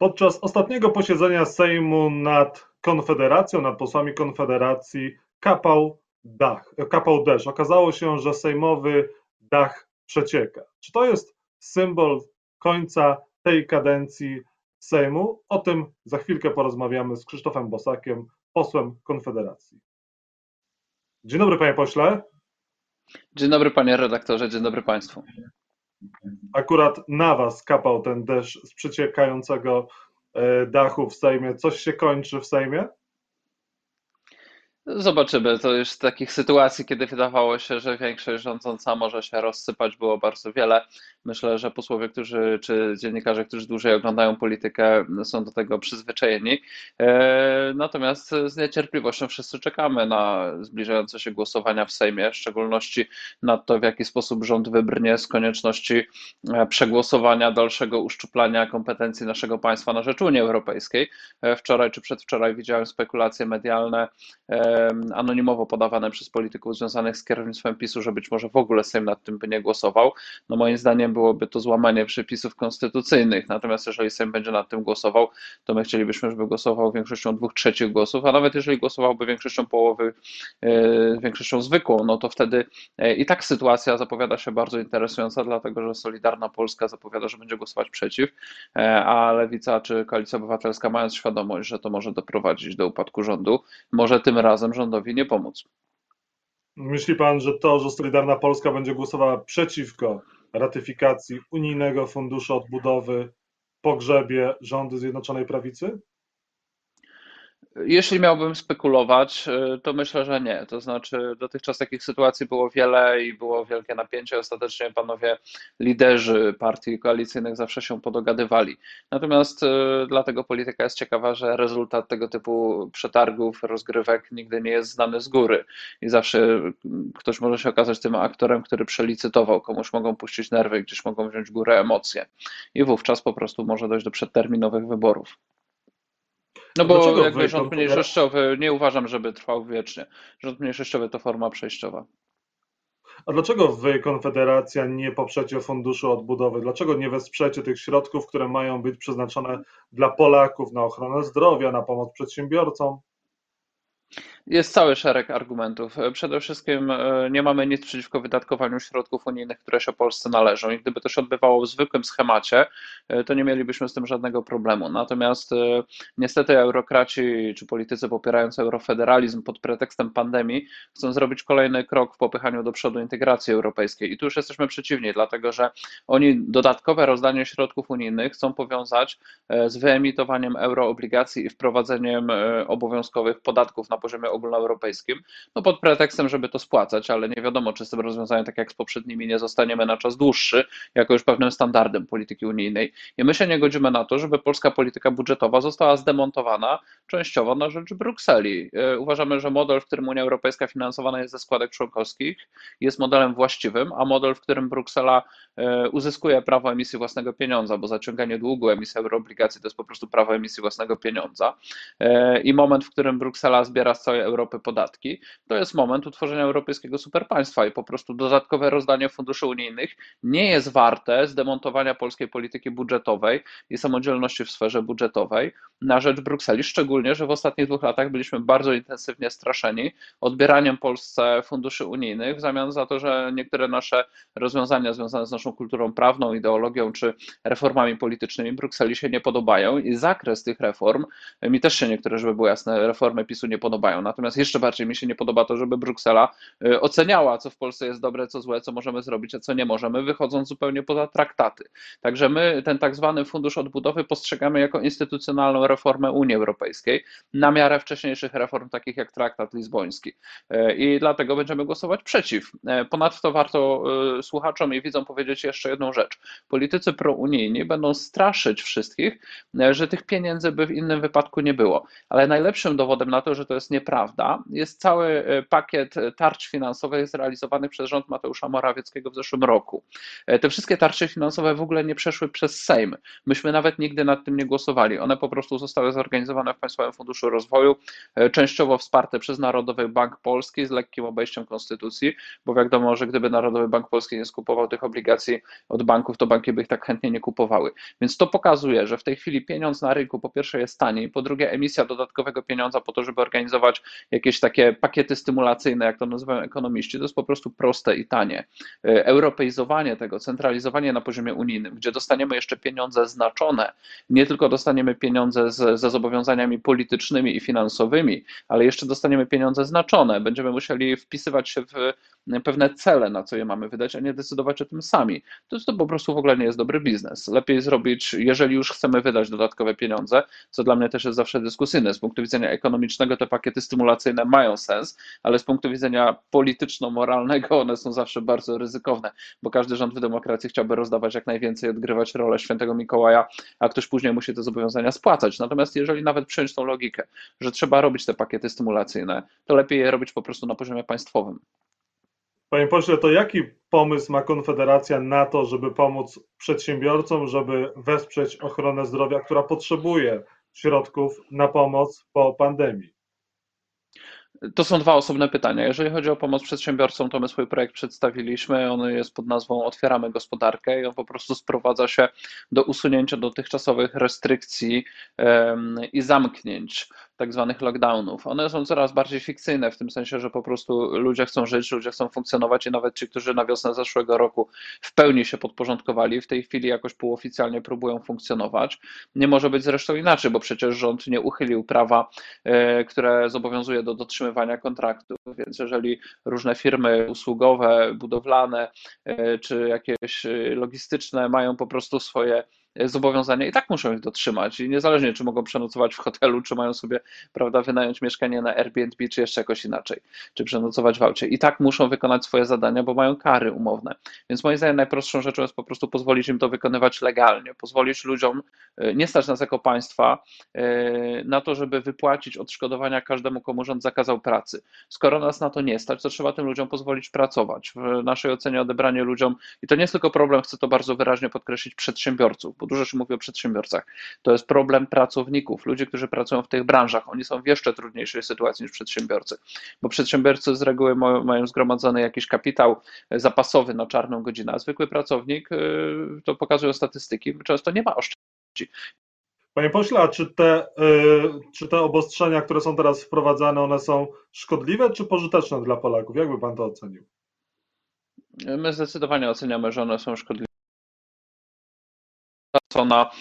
Podczas ostatniego posiedzenia Sejmu nad Konfederacją, nad posłami Konfederacji kapał dach, kapał deszcz. Okazało się, że sejmowy dach przecieka. Czy to jest symbol końca tej kadencji Sejmu? O tym za chwilkę porozmawiamy z Krzysztofem Bosakiem, posłem Konfederacji. Dzień dobry, panie pośle. Dzień dobry, panie redaktorze, dzień dobry państwu. Akurat na was kapał ten deszcz z przeciekającego e, dachu w Sejmie. Coś się kończy w Sejmie? Zobaczymy. To już takich sytuacji, kiedy wydawało się, że większość rządząca może się rozsypać, było bardzo wiele. Myślę, że posłowie, którzy, czy dziennikarze, którzy dłużej oglądają politykę, są do tego przyzwyczajeni. E, natomiast z niecierpliwością wszyscy czekamy na zbliżające się głosowania w Sejmie, w szczególności na to, w jaki sposób rząd wybrnie z konieczności e, przegłosowania, dalszego uszczuplania kompetencji naszego państwa na rzecz Unii Europejskiej. E, wczoraj czy przedwczoraj widziałem spekulacje medialne anonimowo podawane przez polityków związanych z kierownictwem PiSu, że być może w ogóle Sejm nad tym by nie głosował. No moim zdaniem byłoby to złamanie przepisów konstytucyjnych. Natomiast jeżeli Sejm będzie nad tym głosował, to my chcielibyśmy, żeby głosował większością dwóch trzecich głosów, a nawet jeżeli głosowałby większością połowy, e, większością zwykłą, no to wtedy e, i tak sytuacja zapowiada się bardzo interesująca, dlatego że Solidarna Polska zapowiada, że będzie głosować przeciw, e, a Lewica czy Koalicja Obywatelska mając świadomość, że to może doprowadzić do upadku rządu, może tym razem razem rządowi nie pomóc. Myśli pan, że to, że Solidarna Polska będzie głosowała przeciwko ratyfikacji unijnego funduszu odbudowy pogrzebie rządy Zjednoczonej Prawicy? Jeśli miałbym spekulować, y, to myślę, że nie. To znaczy, dotychczas takich sytuacji było wiele i było wielkie napięcie. Ostatecznie panowie liderzy partii koalicyjnych zawsze się podogadywali. Natomiast y, dlatego polityka jest ciekawa, że rezultat tego typu przetargów, rozgrywek nigdy nie jest znany z góry. I zawsze ktoś może się okazać tym aktorem, który przelicytował, komuś mogą puścić nerwy, gdzieś mogą wziąć górę emocje. I wówczas po prostu może dojść do przedterminowych wyborów. No bo Dlaczego jakby rząd mniejszościowy nie uważam, żeby trwał wiecznie. Rząd mniejszościowy to forma przejściowa. A dlaczego wy, Konfederacja, nie poprzecie Funduszu Odbudowy? Dlaczego nie wesprzecie tych środków, które mają być przeznaczone dla Polaków na ochronę zdrowia, na pomoc przedsiębiorcom? Jest cały szereg argumentów. Przede wszystkim e, nie mamy nic przeciwko wydatkowaniu środków unijnych, które się Polsce należą i gdyby to się odbywało w zwykłym schemacie, e, to nie mielibyśmy z tym żadnego problemu. Natomiast e, niestety eurokraci czy politycy popierający eurofederalizm pod pretekstem pandemii chcą zrobić kolejny krok w popychaniu do przodu integracji europejskiej i tu już jesteśmy przeciwni, dlatego że oni dodatkowe rozdanie środków unijnych chcą powiązać z wyemitowaniem euroobligacji i wprowadzeniem obowiązkowych podatków na poziomie ogólnoeuropejskim, no pod pretekstem, żeby to spłacać, ale nie wiadomo, czy z tym rozwiązaniem, tak jak z poprzednimi, nie zostaniemy na czas dłuższy, jako już pewnym standardem polityki unijnej. I my się nie godzimy na to, żeby polska polityka budżetowa została zdemontowana częściowo na rzecz Brukseli. E, uważamy, że model, w którym Unia Europejska finansowana jest ze składek członkowskich, jest modelem właściwym, a model, w którym Bruksela e, uzyskuje prawo emisji własnego pieniądza, bo zaciąganie długu, emisja euroobligacji to jest po prostu prawo emisji własnego pieniądza. E, I moment, w którym Bruksela zbiera z całej Europy podatki, to jest moment utworzenia europejskiego superpaństwa i po prostu dodatkowe rozdanie funduszy unijnych nie jest warte zdemontowania polskiej polityki budżetowej i samodzielności w sferze budżetowej na rzecz Brukseli, szczególnie, że w ostatnich dwóch latach byliśmy bardzo intensywnie straszeni odbieraniem Polsce funduszy unijnych w zamian za to, że niektóre nasze rozwiązania związane z naszą kulturą prawną, ideologią czy reformami politycznymi Brukseli się nie podobają i zakres tych reform, mi też się niektóre, żeby było jasne, reformy PiSu nie podobają. Natomiast jeszcze bardziej mi się nie podoba to, żeby Bruksela y, oceniała, co w Polsce jest dobre, co złe, co możemy zrobić, a co nie możemy, wychodząc zupełnie poza traktaty. Także my ten tak zwany fundusz odbudowy postrzegamy jako instytucjonalną reformę Unii Europejskiej na miarę wcześniejszych reform, takich jak traktat lizboński. Y, I dlatego będziemy głosować przeciw. Y, ponadto warto słuchaczom i widzom powiedzieć jeszcze jedną rzecz. Politycy prounijni będą straszyć wszystkich, że tych pieniędzy by w innym wypadku nie było. Ale najlepszym dowodem na to, że to jest nieprawda, nieprawda. Jest cały pakiet tarcz finansowych zrealizowanych przez rząd Mateusza Morawieckiego w zeszłym roku. Te wszystkie tarcze finansowe w ogóle nie przeszły przez Sejm. Myśmy nawet nigdy nad tym nie głosowali. One po prostu zostały zorganizowane w Państwowym Funduszu Rozwoju, częściowo wsparte przez Narodowy Bank Polski z lekkim obejściem konstytucji, bo wiadomo, że gdyby Narodowy Bank Polski nie skupował tych obligacji od banków, to banki by ich tak chętnie nie kupowały. Więc to pokazuje, że w tej chwili pieniądz na rynku po pierwsze jest taniej, po drugie emisja dodatkowego pieniądza po to, żeby organizować jakieś takie pakiety stymulacyjne, jak to nazywają ekonomiści, to jest po prostu proste i tanie. E, europeizowanie tego, centralizowanie na poziomie unijnym, gdzie dostaniemy jeszcze pieniądze znaczone, nie tylko dostaniemy pieniądze z, ze zobowiązaniami politycznymi i finansowymi, ale jeszcze dostaniemy pieniądze znaczone. Będziemy musieli wpisywać się w pewne cele, na co je mamy wydać, a nie decydować o tym sami. To, jest, to po prostu w ogóle nie jest dobry biznes. Lepiej zrobić, jeżeli już chcemy wydać dodatkowe pieniądze, co dla mnie też jest zawsze dyskusyjne. Z punktu widzenia ekonomicznego te pakiety stymulacyjne mają sens, ale z punktu widzenia polityczno-moralnego one są zawsze bardzo ryzykowne, bo każdy rząd w demokracji chciałby rozdawać jak najwięcej, odgrywać rolę świętego Mikołaja, a ktoś później musi te zobowiązania spłacać. Natomiast jeżeli nawet przyjąć tą logikę, że trzeba robić te pakiety stymulacyjne, to lepiej je robić po prostu na poziomie państwowym. Panie pośle, to jaki pomysł ma Konfederacja na to, żeby pomóc przedsiębiorcom, żeby wesprzeć ochronę zdrowia, która potrzebuje środków na pomoc po pandemii? To są dwa osobne pytania. Jeżeli chodzi o pomoc przedsiębiorcom, to my swój projekt przedstawiliśmy. On jest pod nazwą Otwieramy gospodarkę i on po prostu sprowadza się do usunięcia dotychczasowych restrykcji i zamknięć tak zwanych lockdownów. One są coraz bardziej fikcyjne w tym sensie, że po prostu ludzie chcą żyć, ludzie chcą funkcjonować i nawet ci, którzy na wiosnę zeszłego roku w pełni się podporządkowali, w tej chwili jakoś półoficjalnie próbują funkcjonować. Nie może być zresztą inaczej, bo przecież rząd nie uchylił prawa, e, które zobowiązuje do dotrzymywania kontraktów, więc jeżeli różne firmy usługowe, budowlane e, czy jakieś e, logistyczne mają po prostu swoje zobowiązania i tak muszą ich dotrzymać. I niezależnie, czy mogą przenocować w hotelu, czy mają sobie, prawda, wynająć mieszkanie na Airbnb, czy jeszcze jakoś inaczej, czy przenocować w aucie. I tak muszą wykonać swoje zadania, bo mają kary umowne. Więc moim zdaniem najprostszą rzeczą jest po prostu pozwolić im to wykonywać legalnie, pozwolić ludziom, e, nie stać nas jako państwa e, na to, żeby wypłacić odszkodowania każdemu, komu rząd zakazał pracy. Skoro nas na to nie stać, to trzeba tym ludziom pozwolić pracować. W naszej ocenie odebranie ludziom, i to nie jest tylko problem, chcę to bardzo wyraźnie podkreślić, przedsiębiorców, bo dużo się mówi o przedsiębiorcach. To jest problem pracowników, ludzi, którzy pracują w tych branżach. Oni są w jeszcze trudniejszej sytuacji niż przedsiębiorcy, bo przedsiębiorcy z reguły mają zgromadzony jakiś kapitał zapasowy na czarną godzinę, a zwykły pracownik, y, to pokazują statystyki, często nie ma oszczędności. Panie pośle, a czy te, y, czy te obostrzenia, które są teraz wprowadzane, one są szkodliwe czy pożyteczne dla Polaków? Jak by pan to ocenił? My zdecydowanie oceniamy, że one są szkodliwe na Y,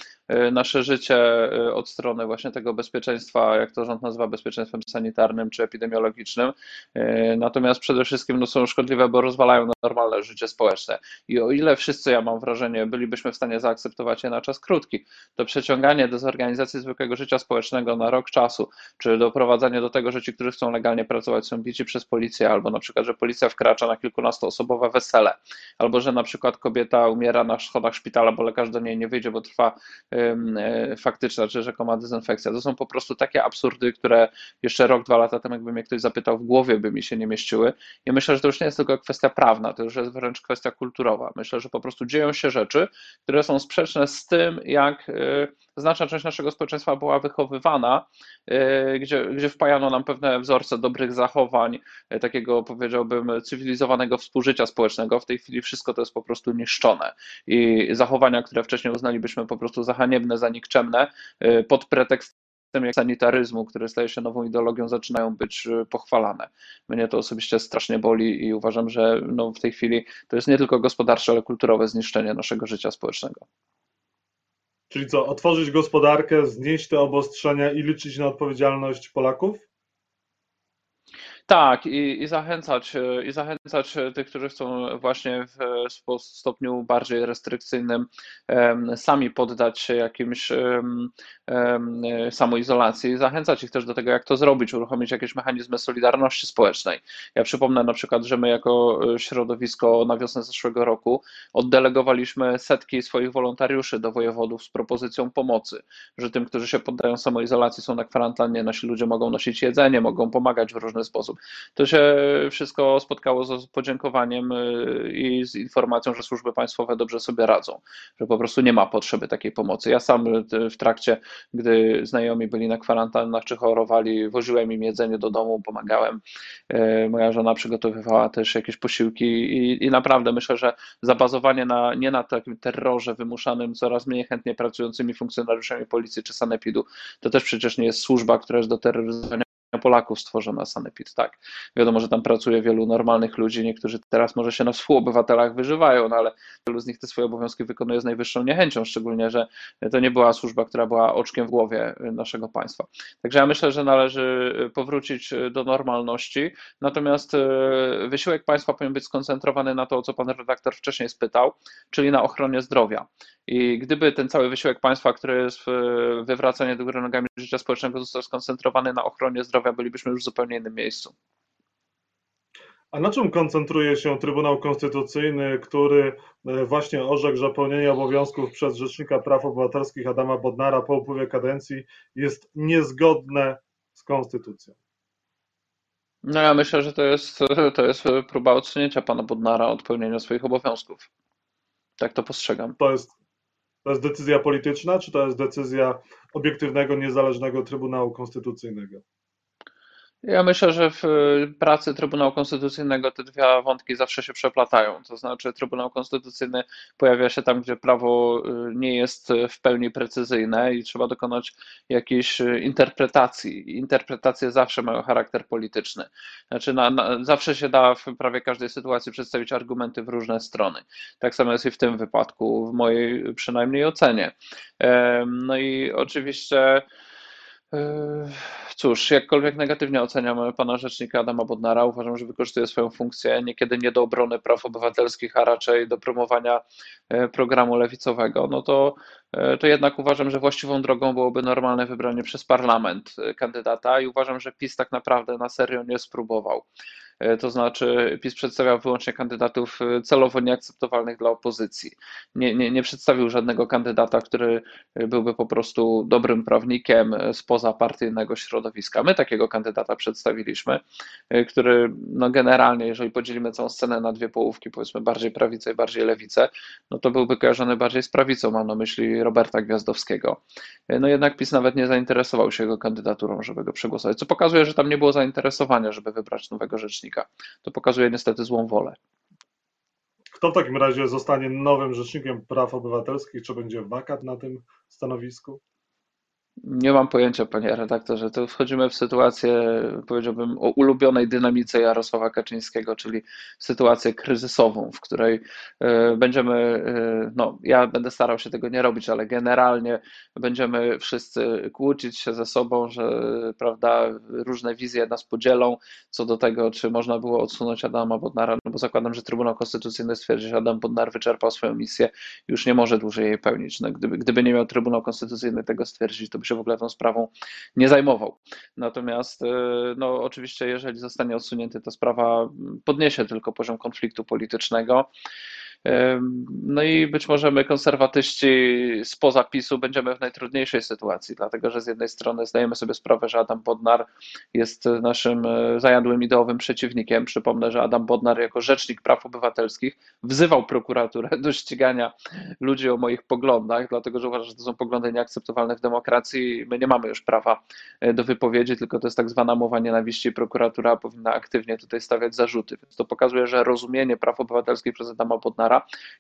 nasze życie y, od strony właśnie tego bezpieczeństwa, jak to rząd nazywa, bezpieczeństwem sanitarnym czy epidemiologicznym. Y, natomiast przede wszystkim no, są szkodliwe, bo rozwalają normalne życie społeczne. I o ile wszyscy, ja mam wrażenie, bylibyśmy w stanie zaakceptować je na czas krótki, to przeciąganie dezorganizacji zwykłego życia społecznego na rok czasu, czy doprowadzanie do tego, że ci, którzy chcą legalnie pracować, są bici przez policję, albo na przykład, że policja wkracza na kilkunastoosobowe wesele, albo że na przykład kobieta umiera na schodach szpitala, bo lekarz do niej nie wyjdzie, bo trwa E, faktyczna czy rzekoma dezynfekcja. To są po prostu takie absurdy, które jeszcze rok, dwa lata temu, jakby mnie ktoś zapytał, w głowie by mi się nie mieściły. I myślę, że to już nie jest tylko kwestia prawna, to już jest wręcz kwestia kulturowa. Myślę, że po prostu dzieją się rzeczy, które są sprzeczne z tym, jak e, znaczna część naszego społeczeństwa była wychowywana, e, gdzie, gdzie wpajano nam pewne wzorce dobrych zachowań, takiego powiedziałbym cywilizowanego współżycia społecznego. W tej chwili wszystko to jest po prostu niszczone. I zachowania, które wcześniej uznalibyśmy po prostu za haniebne, za nikczemne, y, pod pretekstem jak sanitaryzmu, który staje się nową ideologią, zaczynają być pochwalane. Mnie to osobiście strasznie boli i uważam, że no w tej chwili to jest nie tylko gospodarcze, ale kulturowe zniszczenie naszego życia społecznego. Czyli co, otworzyć gospodarkę, znieść te obostrzenia i liczyć na odpowiedzialność Polaków? Tak, i, i zachęcać, e, i zachęcać e, tych, którzy chcą właśnie w stopniu bardziej restrykcyjnym sami poddać się jakimś samoizolacji, zachęcać ich też do tego, jak to zrobić, uruchomić jakieś mechanizmy solidarności społecznej. Ja przypomnę na przykład, że my jako e, środowisko na wiosnę zeszłego roku oddelegowaliśmy setki swoich wolontariuszy do wojewodów z propozycją pomocy, że tym, którzy się poddają samoizolacji, są na kwarantannie, nasi ludzie mogą nosić jedzenie, mogą pomagać w różny sposób. To się wszystko spotkało z podziękowaniem y, i z informacją, że służby państwowe dobrze sobie radzą, że po prostu nie ma potrzeby takiej pomocy. Ja sam y, w trakcie, gdy znajomi byli na kwarantannach czy chorowali, woziłem im jedzenie do domu, pomagałem. Y, moja żona przygotowywała też jakieś posiłki i, i naprawdę myślę, że zabazowanie na, nie na takim terrorze wymuszanym coraz mniej chętnie pracującymi funkcjonariuszami policji czy sanepidu, to też przecież nie jest służba, która jest do terroryzowania Polaków stworzona Sanepid, tak. Wiadomo, że tam pracuje wielu normalnych ludzi, niektórzy teraz może się na współobywatelach wyżywają, no ale wielu z nich te swoje obowiązki wykonuje z najwyższą niechęcią, szczególnie, że to nie była służba, która była oczkiem w głowie naszego państwa. Także ja myślę, że należy powrócić do normalności, natomiast e, wysiłek państwa powinien być skoncentrowany na to, o co pan redaktor wcześniej spytał, czyli na ochronie zdrowia. I gdyby ten cały wysiłek państwa, który jest wywracanie do góry nogami życia społecznego został skoncentrowany na ochronie zdrowia, bylibyśmy już w zupełnie innym miejscu. A na czym koncentruje się Trybunał Konstytucyjny, który e, właśnie orzekł, że pełnienie obowiązków przez Rzecznika Praw Obywatelskich Adama Bodnara po upływie kadencji jest niezgodne z Konstytucją? No ja myślę, że to jest, to jest próba odsunięcia pana Bodnara od pełnienia swoich obowiązków. Tak to postrzegam. To jest to jest decyzja polityczna, czy to jest decyzja obiektywnego, niezależnego Trybunału Konstytucyjnego? Ja myślę, że w y, pracy Trybunału Konstytucyjnego te dwa wątki zawsze się przeplatają. To znaczy, Trybunał Konstytucyjny pojawia się tam, gdzie prawo y, nie jest w pełni precyzyjne i trzeba dokonać jakiejś y, interpretacji. Interpretacje zawsze mają charakter polityczny. Znaczy, na, na, zawsze się da w prawie każdej sytuacji przedstawić argumenty w różne strony. Tak samo jest i w tym wypadku, w mojej przynajmniej ocenie. No i oczywiście. Yy, cóż, jakkolwiek negatywnie oceniam pana rzecznika Adama Bodnara, uważam, że wykorzystuje swoją funkcję niekiedy nie do obrony praw obywatelskich, a raczej do promowania e, programu lewicowego, no to, e, to jednak uważam, że właściwą drogą byłoby normalne wybranie przez parlament e, kandydata i uważam, że PiS tak naprawdę na serio nie spróbował. E, to znaczy PiS przedstawiał wyłącznie kandydatów e, celowo nieakceptowalnych dla opozycji. Nie, nie, nie przedstawił żadnego kandydata, który byłby po prostu dobrym prawnikiem spoza partyjnego środowiska. My takiego kandydata przedstawiliśmy, e, który no generalnie, jeżeli podzielimy całą scenę na dwie połówki, powiedzmy bardziej prawicę i bardziej lewicę, no to byłby kojarzony bardziej z prawicą, mam na myśli Roberta Gwiazdowskiego. No jednak PiS nawet nie zainteresował się jego kandydaturą, żeby go przegłosować, co pokazuje, że tam nie było zainteresowania, żeby wybrać nowego rzecznika rzecznika. To pokazuje niestety złą wolę. Kto w takim razie zostanie nowym rzecznikiem praw obywatelskich? Czy będzie wakat na tym stanowisku? Nie mam pojęcia, panie redaktorze. To wchodzimy w sytuację, powiedziałbym, o ulubionej dynamice Jarosława Kaczyńskiego, czyli sytuację kryzysową, w której e, będziemy, e, no ja będę starał się tego nie robić, ale generalnie będziemy wszyscy kłócić się ze sobą, że prawda, różne wizje nas podzielą co do tego, czy można było odsunąć Adama Bodnara, no bo zakładam, że Trybunał Konstytucyjny stwierdzi, że Adam Bodnar wyczerpał swoją misję, już nie może dłużej jej pełnić. No, gdyby, gdyby nie miał Trybunał Konstytucyjny tego stwierdzić, to by się w ogóle tą sprawą nie zajmował. Natomiast, y, no, oczywiście, jeżeli zostanie odsunięty, ta sprawa podniesie tylko poziom konfliktu politycznego. No i być może my, konserwatyści spoza PiSu, będziemy w najtrudniejszej sytuacji, dlatego że z jednej strony zdajemy sobie sprawę, że Adam Bodnar jest naszym e, zajadłym ideowym przeciwnikiem. Przypomnę, że Adam Bodnar jako rzecznik praw obywatelskich wzywał prokuraturę do ścigania ludzi o moich poglądach, dlatego że uważa, że to są poglądy nieakceptowalne w demokracji i my nie mamy już prawa e, do wypowiedzi, tylko to jest tak zwana mowa nienawiści. Prokuratura powinna aktywnie tutaj stawiać zarzuty. Więc to pokazuje, że rozumienie praw obywatelskich przez Adama Bodnara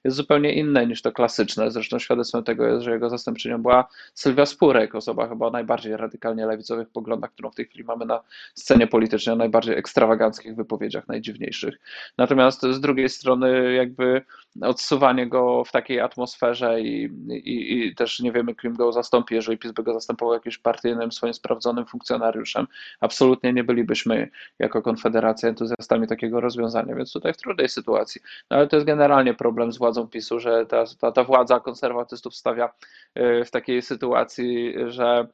Jest zupełnie inne niż to klasyczne. Zresztą świadectwem tego jest, że jego zastępczynią była Sylwia Spurek, osoba chyba o najbardziej radykalnie lewicowych poglądach, którą w tej chwili mamy na scenie politycznej, o najbardziej ekstrawaganckich wypowiedziach, najdziwniejszych. Natomiast z drugiej strony jakby odsuwanie go w takiej atmosferze i, i, i też nie wiemy, kim go zastąpi, jeżeli PiS by go zastępował jakimś partyjnym, swoim sprawdzonym funkcjonariuszem. Absolutnie nie bylibyśmy jako Konfederacja entuzjastami takiego rozwiązania, więc tutaj w trudnej sytuacji. No ale to jest generalnie problem z władzą PiSu, że ta, ta, ta władza konserwatystów stawia y, w takiej sytuacji, że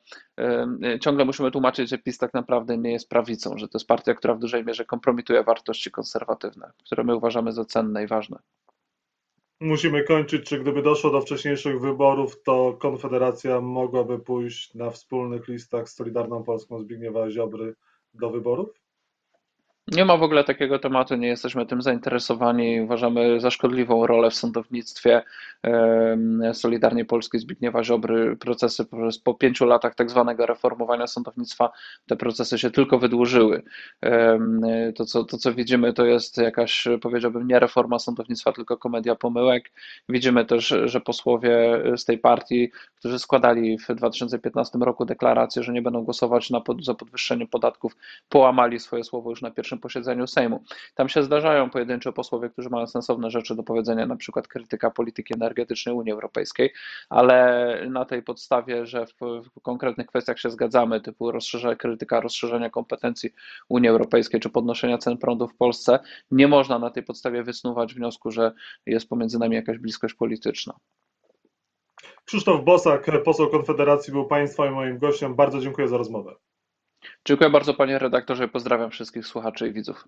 y, ciągle musimy tłumaczyć, że PiS tak naprawdę nie jest prawicą, że to jest partia, która w dużej mierze kompromituje wartości konserwatywne, które my uważamy za cenne i ważne. Musimy kończyć. Czy gdyby doszło do wcześniejszych wyborów, to Konfederacja mogłaby pójść na wspólnych listach z Solidarną Polską Zbigniewa Ziobry do wyborów? Nie ma w ogóle takiego tematu, nie jesteśmy tym zainteresowani. Uważamy za szkodliwą rolę w sądownictwie Solidarnej Polskiej Zbigniewa Ziobry. Procesy po pięciu latach tak zwanego reformowania sądownictwa, te procesy się tylko wydłużyły. To co, to, co widzimy, to jest jakaś, powiedziałbym, nie reforma sądownictwa, tylko komedia pomyłek. Widzimy też, że posłowie z tej partii, którzy składali w 2015 roku deklarację, że nie będą głosować na pod, za podwyższenie podatków, połamali swoje słowo już na pierwszym pierwszym posiedzeniu Sejmu. Tam się zdarzają pojedyncze posłowie, którzy mają sensowne rzeczy do powiedzenia, na przykład krytyka polityki energetycznej Unii Europejskiej, ale na tej podstawie, że w, w konkretnych kwestiach się zgadzamy, typu rozszerzenia, krytyka rozszerzenia kompetencji Unii Europejskiej czy podnoszenia cen prądu w Polsce, nie można na tej podstawie wysnuwać wniosku, że jest pomiędzy nami jakaś bliskość polityczna. Krzysztof Bosak, poseł Konfederacji, był Państwa i moim gościem. Bardzo dziękuję za rozmowę. Dziękuję bardzo panie redaktorze, pozdrawiam wszystkich słuchaczy i widzów.